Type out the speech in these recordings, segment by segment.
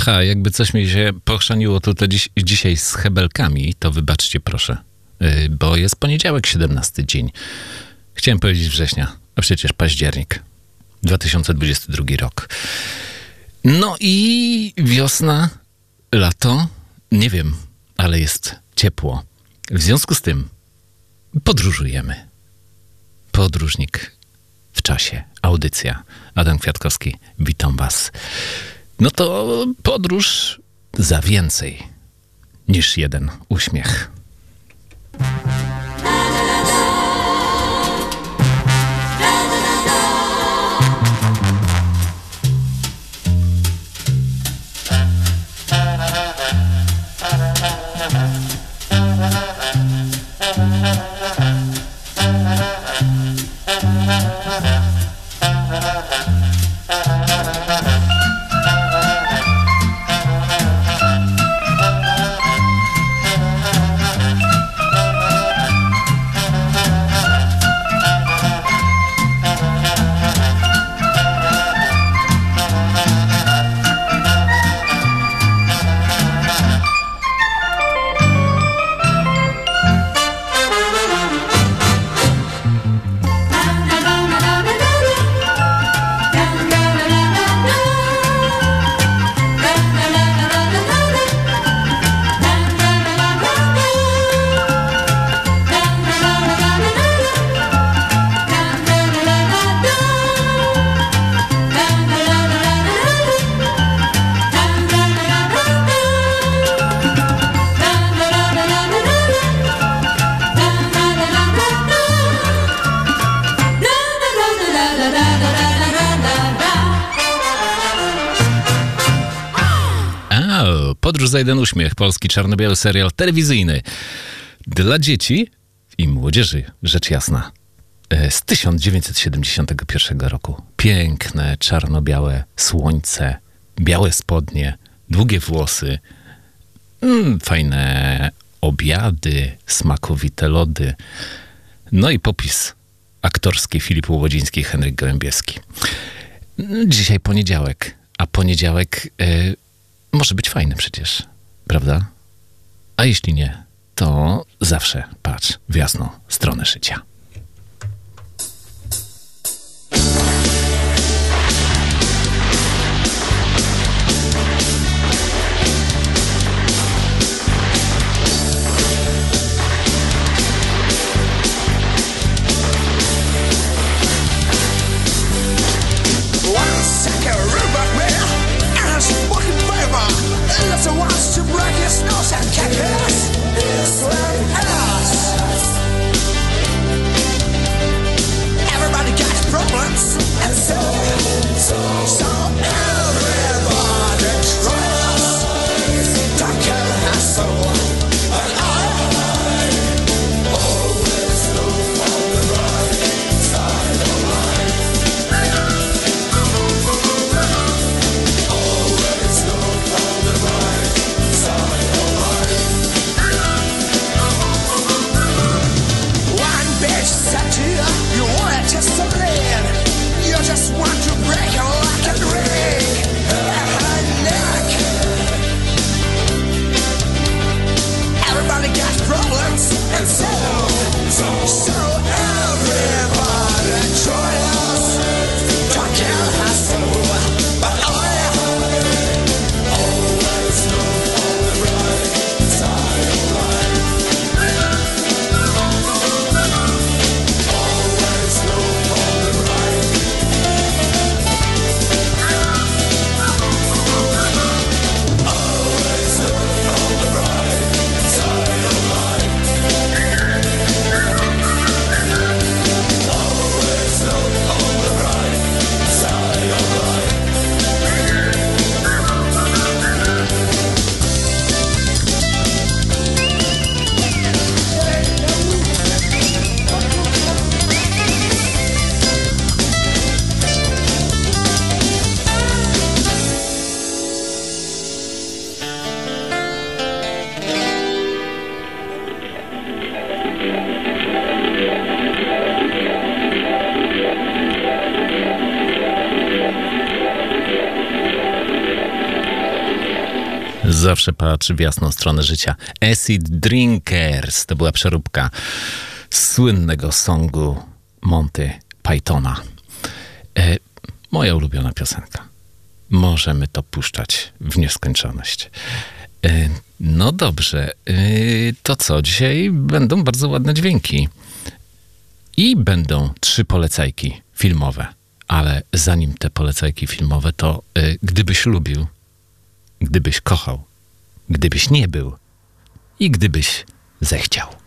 Aha, jakby coś mi się pochrzaniło tutaj dziś, dzisiaj z hebelkami, to wybaczcie proszę, yy, bo jest poniedziałek, 17 dzień. Chciałem powiedzieć września, a przecież październik, 2022 rok. No i wiosna, lato, nie wiem, ale jest ciepło. W związku z tym podróżujemy. Podróżnik w czasie. Audycja. Adam Kwiatkowski, witam Was. No to podróż za więcej niż jeden uśmiech. Podróż za jeden uśmiech, polski czarno-biały serial telewizyjny dla dzieci i młodzieży, rzecz jasna, e, z 1971 roku. Piękne, czarno-białe słońce, białe spodnie, długie włosy, mm, fajne obiady, smakowite lody. No i popis aktorski Filip Łobodziński, Henryk Gołębieski. Dzisiaj poniedziałek, a poniedziałek... Yy, może być fajny przecież, prawda? A jeśli nie, to zawsze patrz w jasną stronę życia. and kick zawsze patrzy w jasną stronę życia. Acid Drinkers to była przeróbka słynnego songu Monty Pythona. E, moja ulubiona piosenka. Możemy to puszczać w nieskończoność. E, no dobrze, e, to co? Dzisiaj będą bardzo ładne dźwięki. I będą trzy polecajki filmowe. Ale zanim te polecajki filmowe, to y, gdybyś lubił, gdybyś kochał, gdybyś nie był i gdybyś zechciał.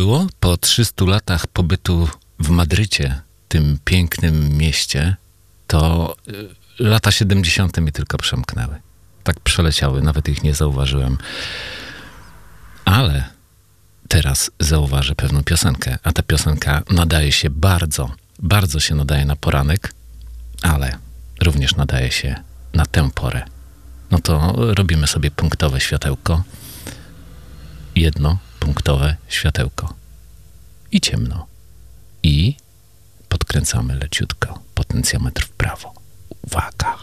Było? Po 300 latach pobytu w Madrycie, tym pięknym mieście, to y, lata 70. mi tylko przemknęły. Tak przeleciały, nawet ich nie zauważyłem. Ale teraz zauważę pewną piosenkę, a ta piosenka nadaje się bardzo, bardzo się nadaje na poranek, ale również nadaje się na tę porę. No to robimy sobie punktowe światełko. Jedno punktowe światełko. I ciemno. I podkręcamy leciutko potencjometr w prawo. Uwaga.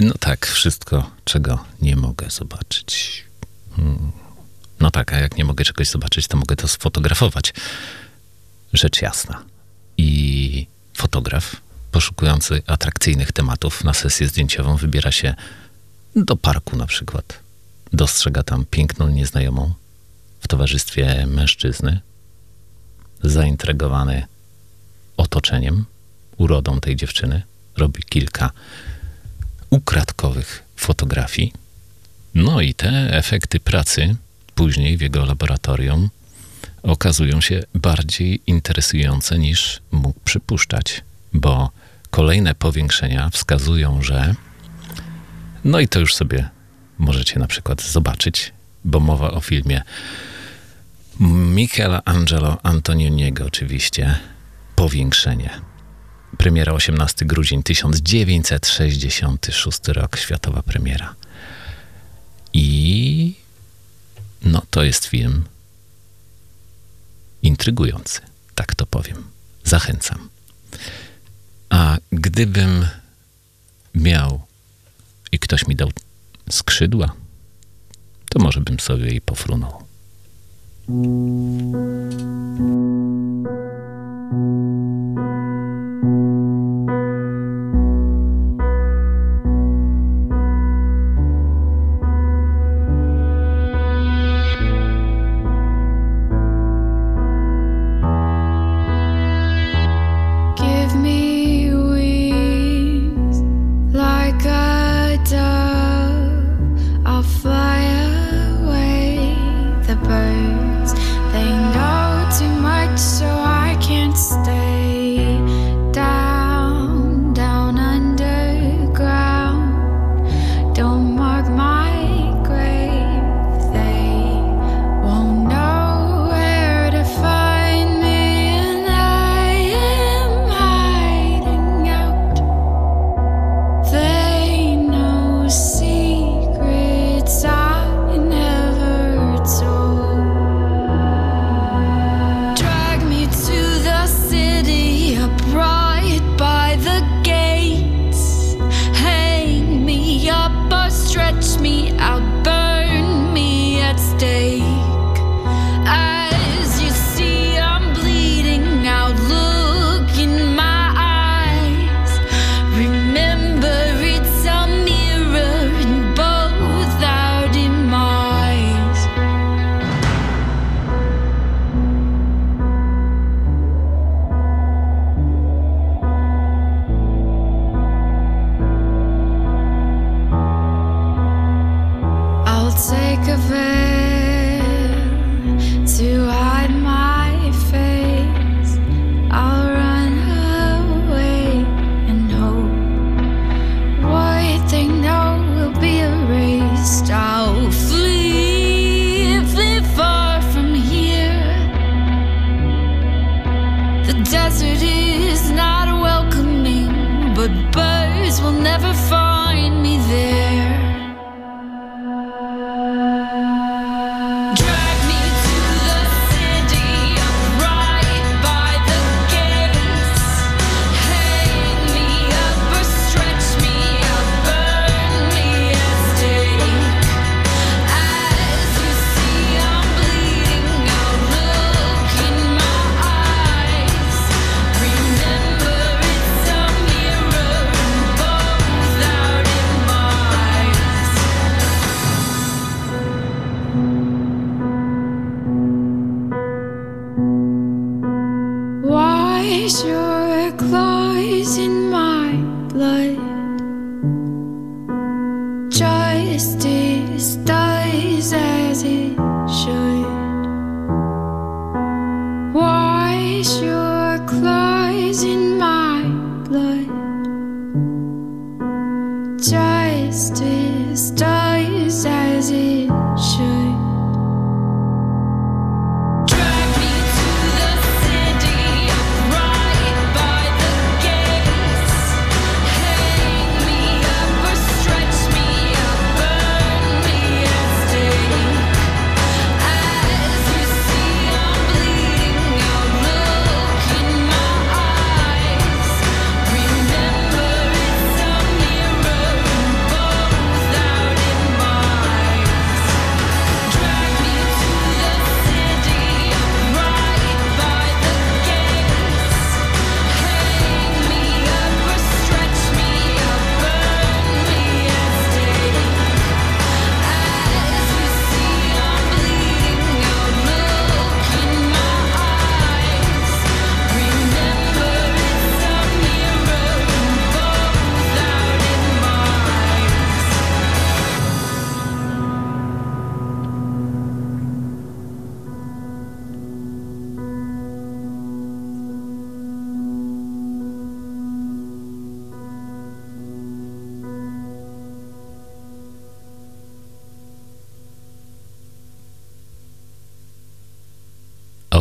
No tak, wszystko, czego nie mogę zobaczyć. Hmm. No tak, a jak nie mogę czegoś zobaczyć, to mogę to sfotografować. Rzecz jasna. I fotograf poszukujący atrakcyjnych tematów na sesję zdjęciową wybiera się do parku na przykład. Dostrzega tam piękną nieznajomą w towarzystwie mężczyzny, zaintrygowany otoczeniem, urodą tej dziewczyny, robi kilka ukradkowych fotografii. No i te efekty pracy później w jego laboratorium okazują się bardziej interesujące niż mógł przypuszczać, bo kolejne powiększenia wskazują, że no i to już sobie możecie na przykład zobaczyć, bo mowa o filmie Michelangelo Antonioniego oczywiście Powiększenie. Premiera 18 grudzień 1966 rok, światowa premiera. I no to jest film intrygujący, tak to powiem. Zachęcam. A gdybym miał i ktoś mi dał skrzydła, to może bym sobie i pofrunął.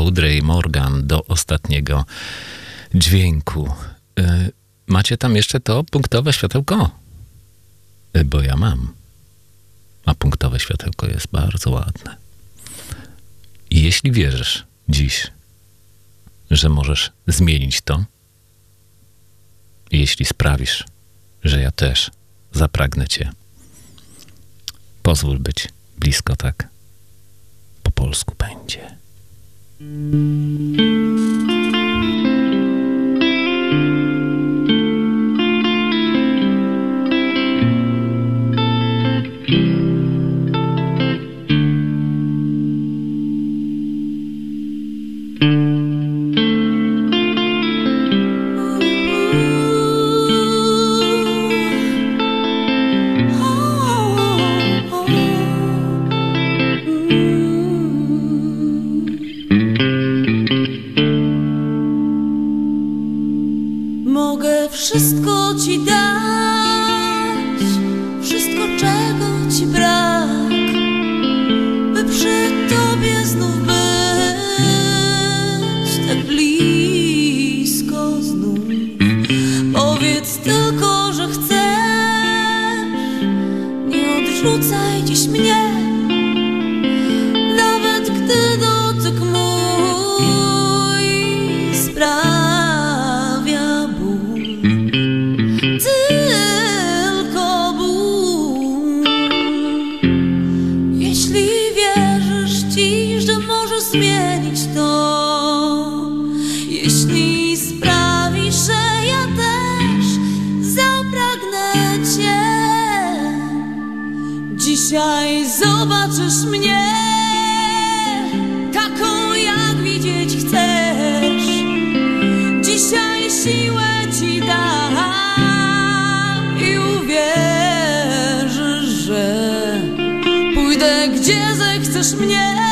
Audrey Morgan do ostatniego dźwięku. Y, macie tam jeszcze to punktowe światełko? Y, bo ja mam. A punktowe światełko jest bardzo ładne. I jeśli wierzysz dziś, że możesz zmienić to, jeśli sprawisz, że ja też zapragnę Cię, pozwól być blisko tak. Po polsku będzie. Mogę dzisiaj zobaczysz mnie taką, jak widzieć chcesz. Dzisiaj siłę ci dam i uwierzysz, że pójdę gdzie zechcesz mnie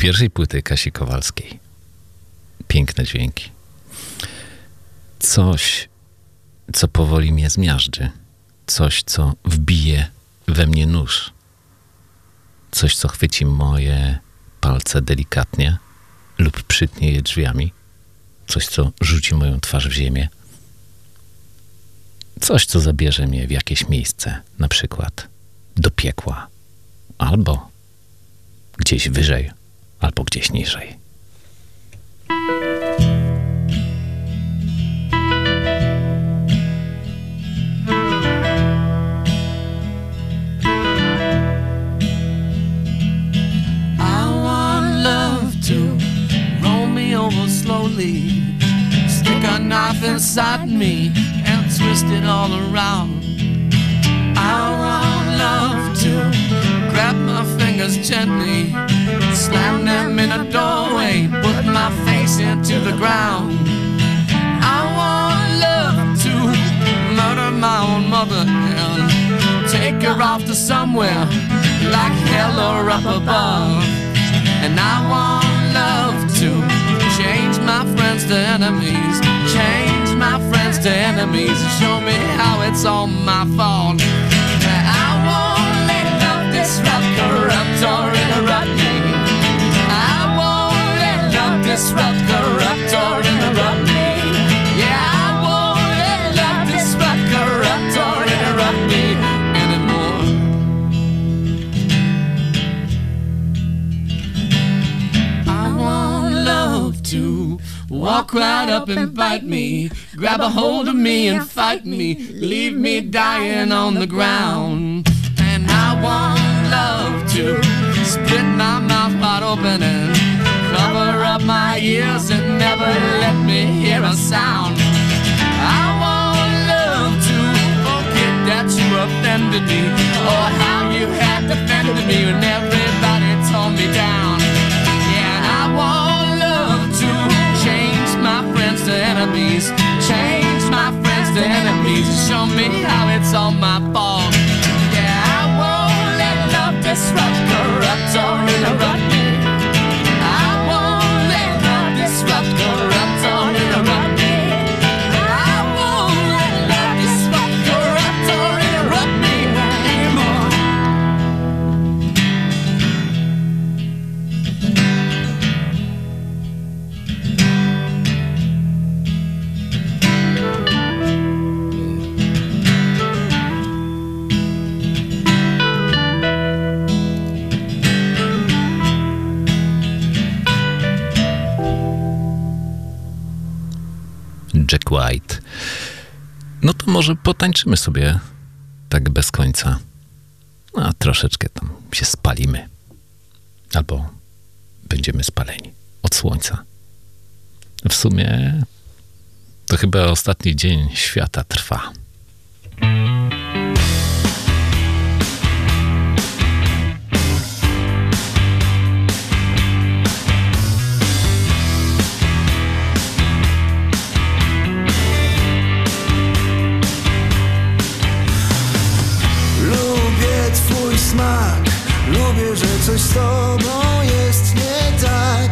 pierwszej płyty Kasi Kowalskiej. Piękne dźwięki. Coś, co powoli mnie zmiażdży. Coś, co wbije we mnie nóż. Coś, co chwyci moje palce delikatnie lub przytnie je drzwiami. Coś, co rzuci moją twarz w ziemię. Coś, co zabierze mnie w jakieś miejsce, na przykład do piekła, albo gdzieś wyżej, albo gdzieś niżej. Stick a knife inside me and twist it all around. I want love to grab my fingers gently, into the ground. I want love to murder my own mother and take her off to somewhere like hell or up above. And I want love to change my friends to enemies, change my friends to enemies, show me how it's all my fault. I won't let love disrupt, corrupt, or interrupt disrupt, corrupt, or interrupt me. Yeah, I won't let love disrupt, corrupt, or interrupt me anymore. I want love to walk right up and bite me, grab a hold of me and fight me, leave me dying on the ground. And I want love to split my mouth wide open and up my ears and never let me hear a sound. I want love to forget that you offended me, or how you had defended me when everybody tore me down. Yeah, I want love to change my friends to enemies, change my friends to enemies, show me how it's all my fault. Yeah, I won't let love disrupt, corrupt, Jack White. No to może potańczymy sobie tak bez końca. A troszeczkę tam się spalimy. Albo będziemy spaleni od słońca. W sumie to chyba ostatni dzień świata trwa. Lubię, że coś z tobą jest nie tak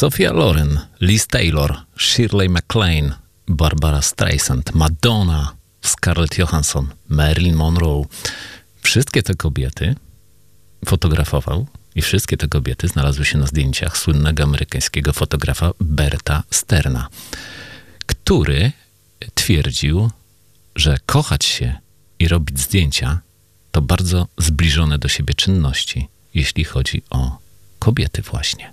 Sophia Loren, Liz Taylor, Shirley MacLaine, Barbara Streisand, Madonna, Scarlett Johansson, Marilyn Monroe. Wszystkie te kobiety fotografował i wszystkie te kobiety znalazły się na zdjęciach słynnego amerykańskiego fotografa Berta Sterna, który twierdził, że kochać się i robić zdjęcia to bardzo zbliżone do siebie czynności, jeśli chodzi o kobiety właśnie.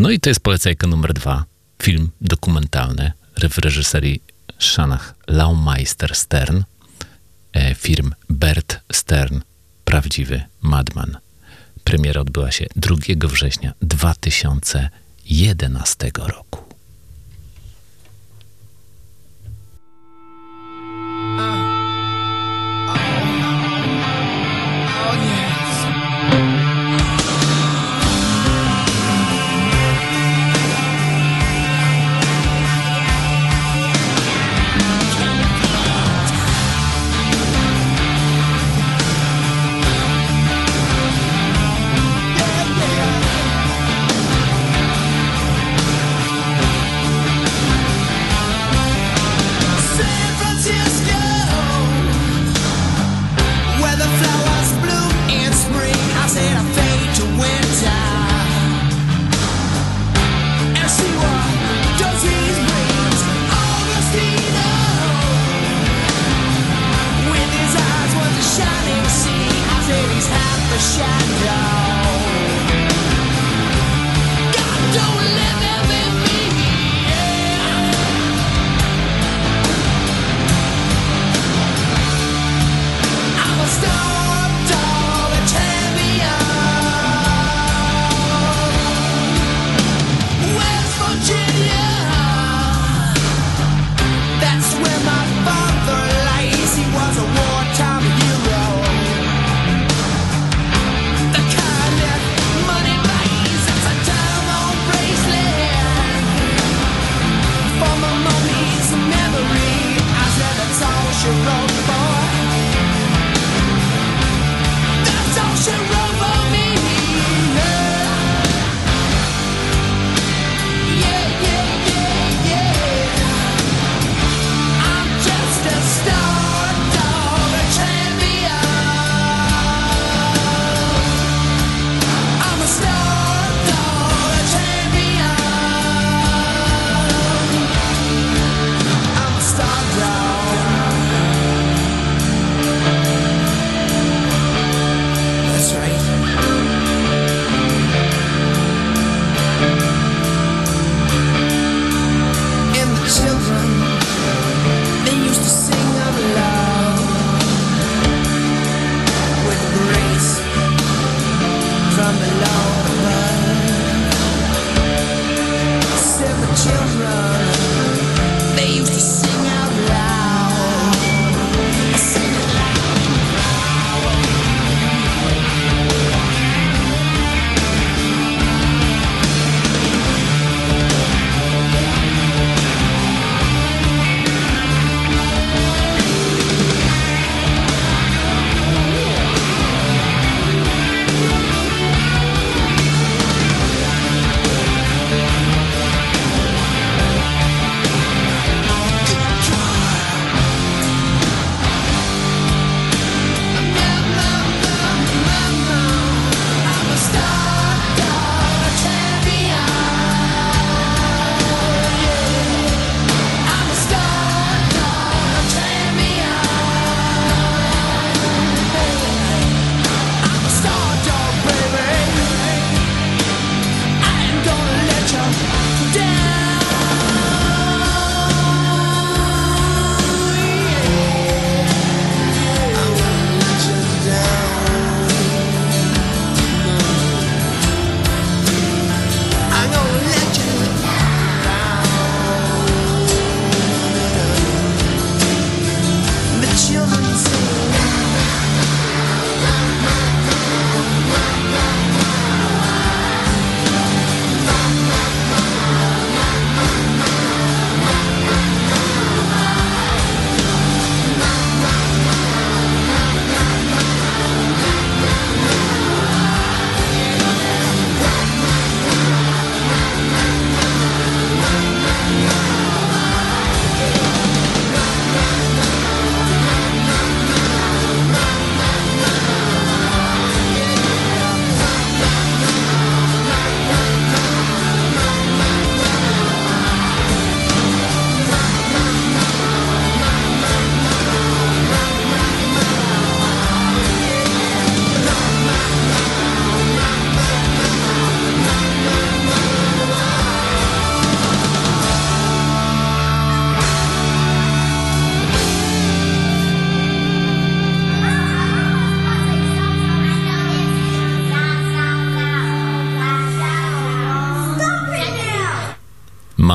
No i to jest polecajka numer dwa. Film dokumentalny w reżyserii Shanach Laumeister Stern. E, film Bert Stern, prawdziwy madman. Premiera odbyła się 2 września 2011 roku.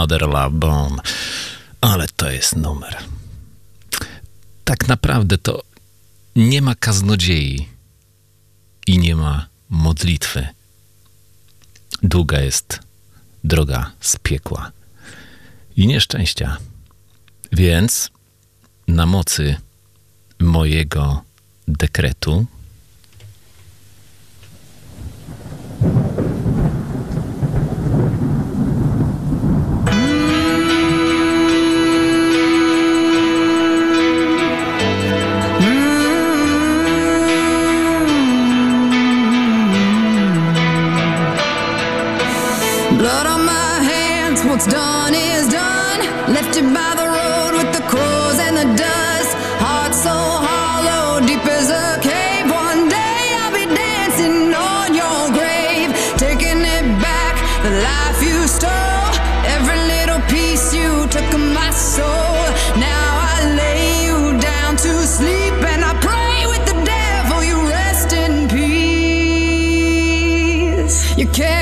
Mother La Bon. Ale to jest numer. Tak naprawdę to nie ma kaznodziei i nie ma modlitwy. Długa jest droga z piekła i nieszczęścia. Więc na mocy mojego dekretu, Can't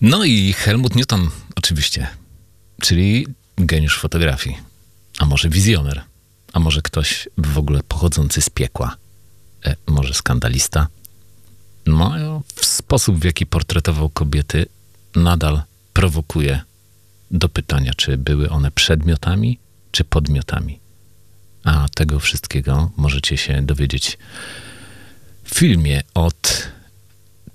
No i Helmut Newton, oczywiście, czyli geniusz fotografii, a może wizjoner, a może ktoś w ogóle pochodzący z piekła, e, może skandalista. No, sposób, w jaki portretował kobiety, nadal prowokuje do pytania, czy były one przedmiotami, czy podmiotami. A tego wszystkiego możecie się dowiedzieć w filmie od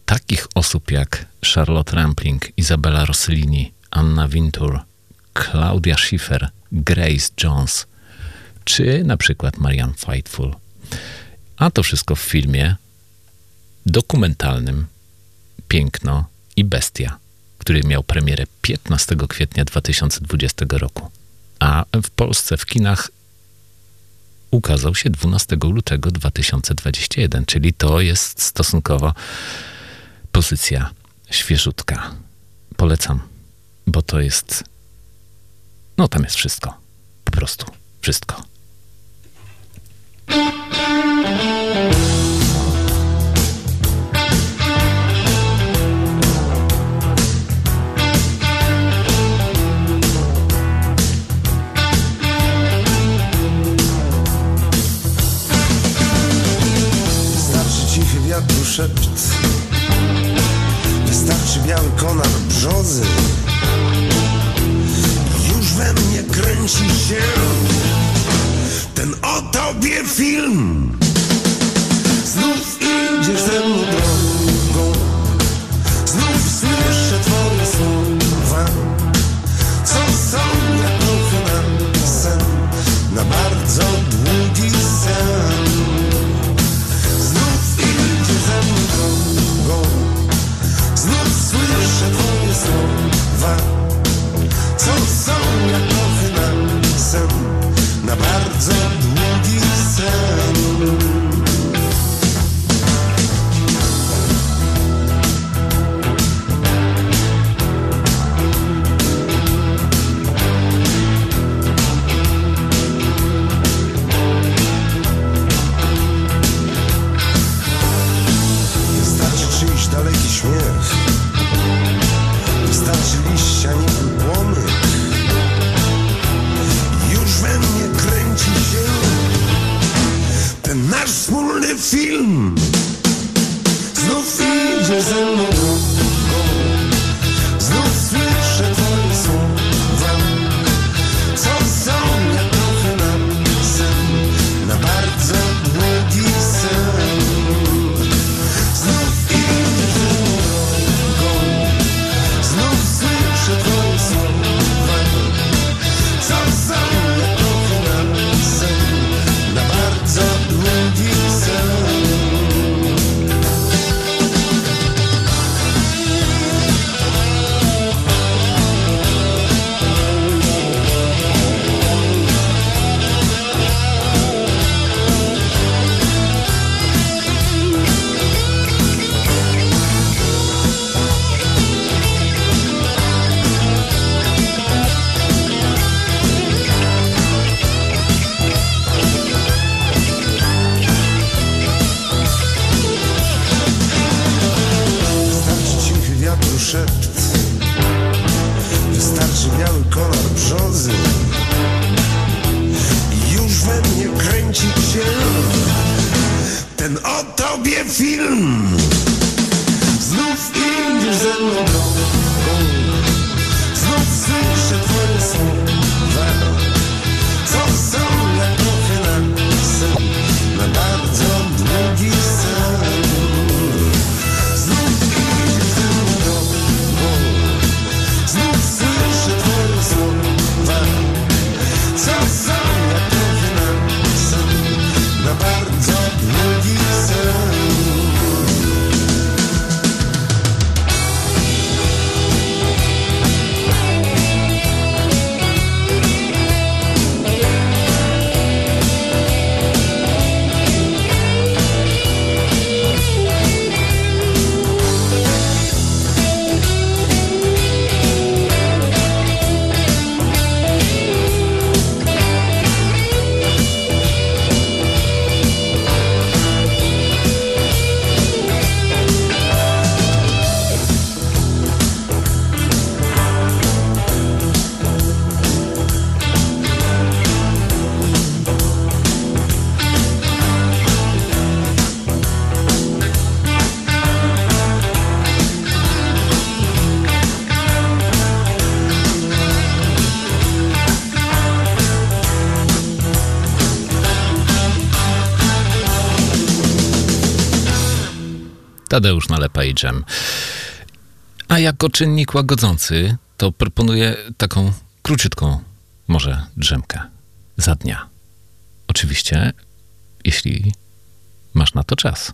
takich osób jak Charlotte Rampling, Izabela Rossellini, Anna Wintour, Claudia Schiffer, Grace Jones czy na przykład Marianne Fightful. A to wszystko w filmie dokumentalnym Piękno i Bestia, który miał premierę 15 kwietnia 2020 roku. A w Polsce w kinach ukazał się 12 lutego 2021, czyli to jest stosunkowo pozycja świeżutka. Polecam, bo to jest. No, tam jest wszystko. Po prostu wszystko. Tobie film. Znów idziesz ze mną drogą. Znów słyszę twoje słowa. Co są jak duchy na sen Na bardzo długi sen? Znów idzie ze mną drogą. Znów słyszę twoje słowa. Co są jak prochy na sen Na bardzo długi wspólny film. Znów idzie ze mną Tadeusz Nalepa i dżem. A jako czynnik łagodzący, to proponuję taką króciutką może drzemkę za dnia. Oczywiście, jeśli masz na to czas.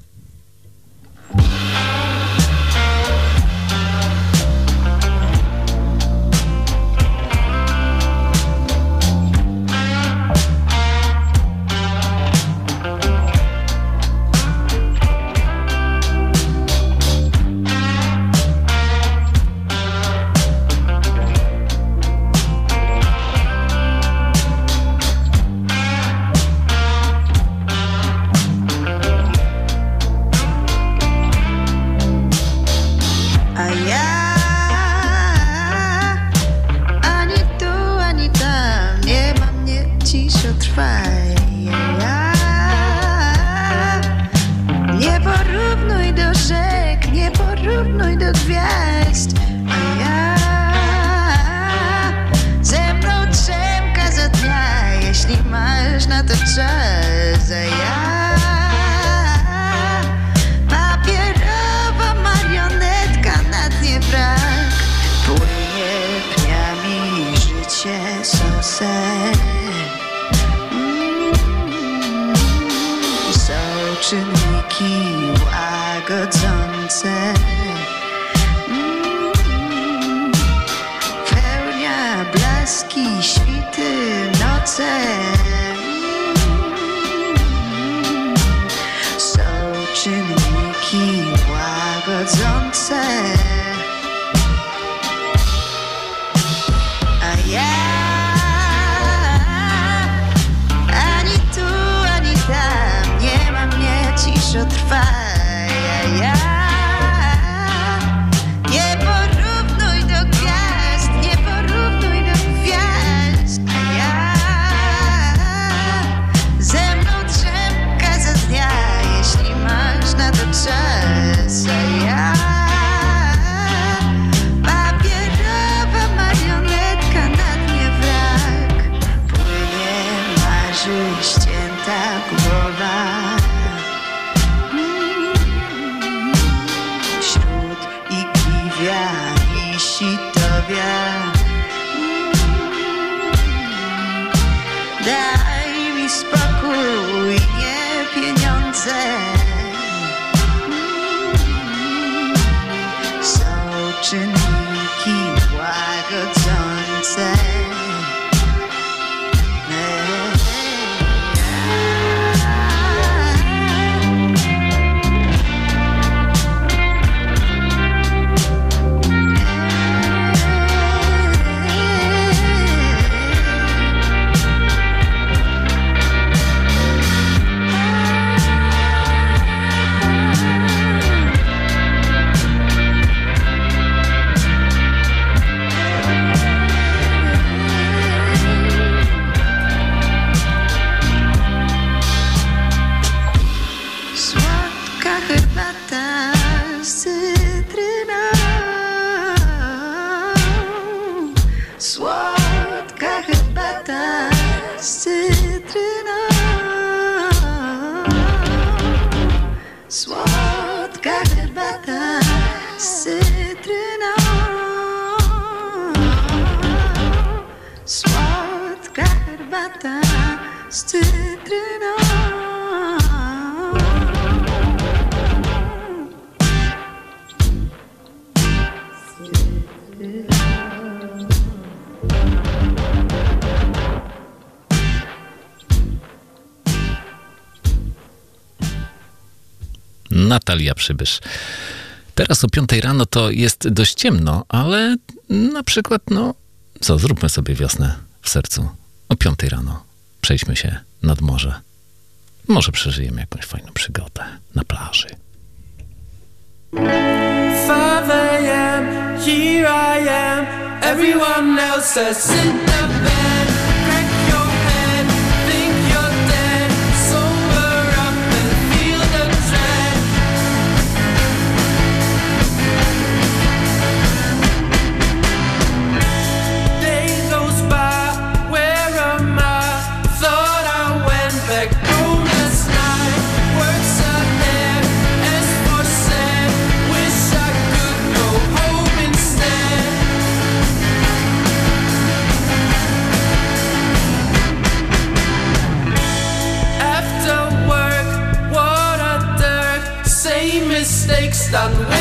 teraz o 5 rano to jest dość ciemno, ale na przykład, no co, zróbmy sobie wiosnę w sercu. O 5 rano przejdźmy się nad morze. Może przeżyjemy jakąś fajną przygodę na plaży. 5 a.m., here I am. Everyone else says sit the bed. stand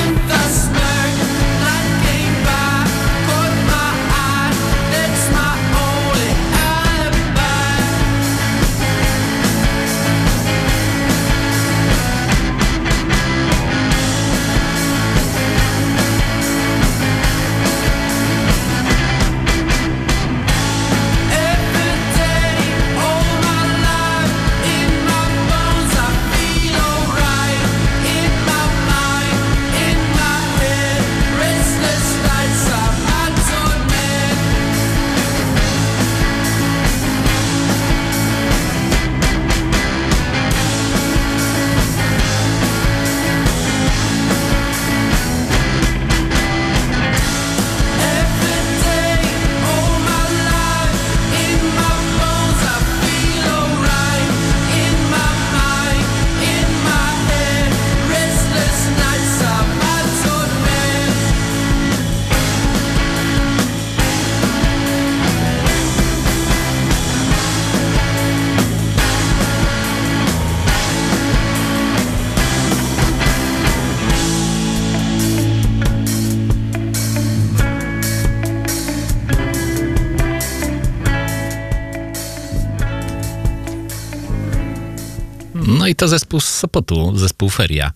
to zespół z Sopotu, zespół Feria.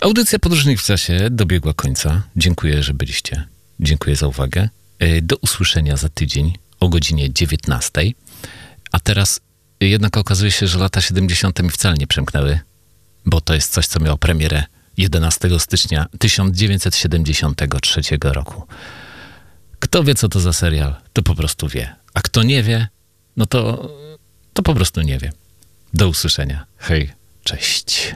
Audycja Podróżnik w czasie dobiegła końca. Dziękuję, że byliście. Dziękuję za uwagę. E, Do usłyszenia za tydzień o godzinie 19. A teraz jednak okazuje się, że lata 70. mi wcale nie przemknęły, bo to jest coś, co miało premierę 11 stycznia 1973 roku. Kto wie, co to za serial, to po prostu wie. A kto nie wie, no to, to po prostu nie wie. Do usłyszenia. Hej, cześć.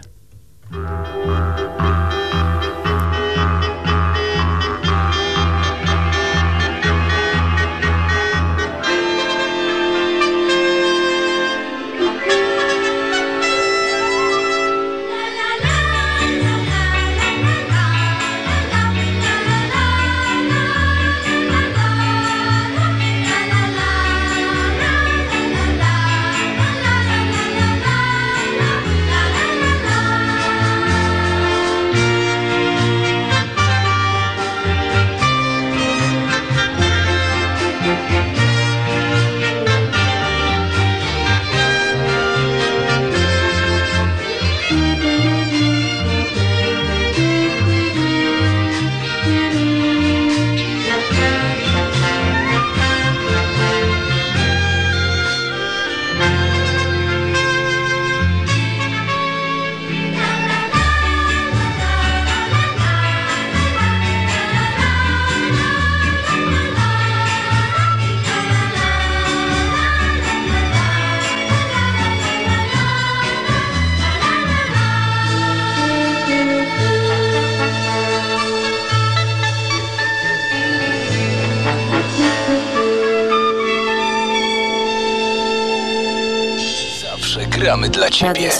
Gramy dla ciebie.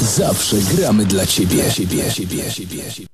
Zawsze gramy dla ciebie. ciebie, ciebie, ciebie.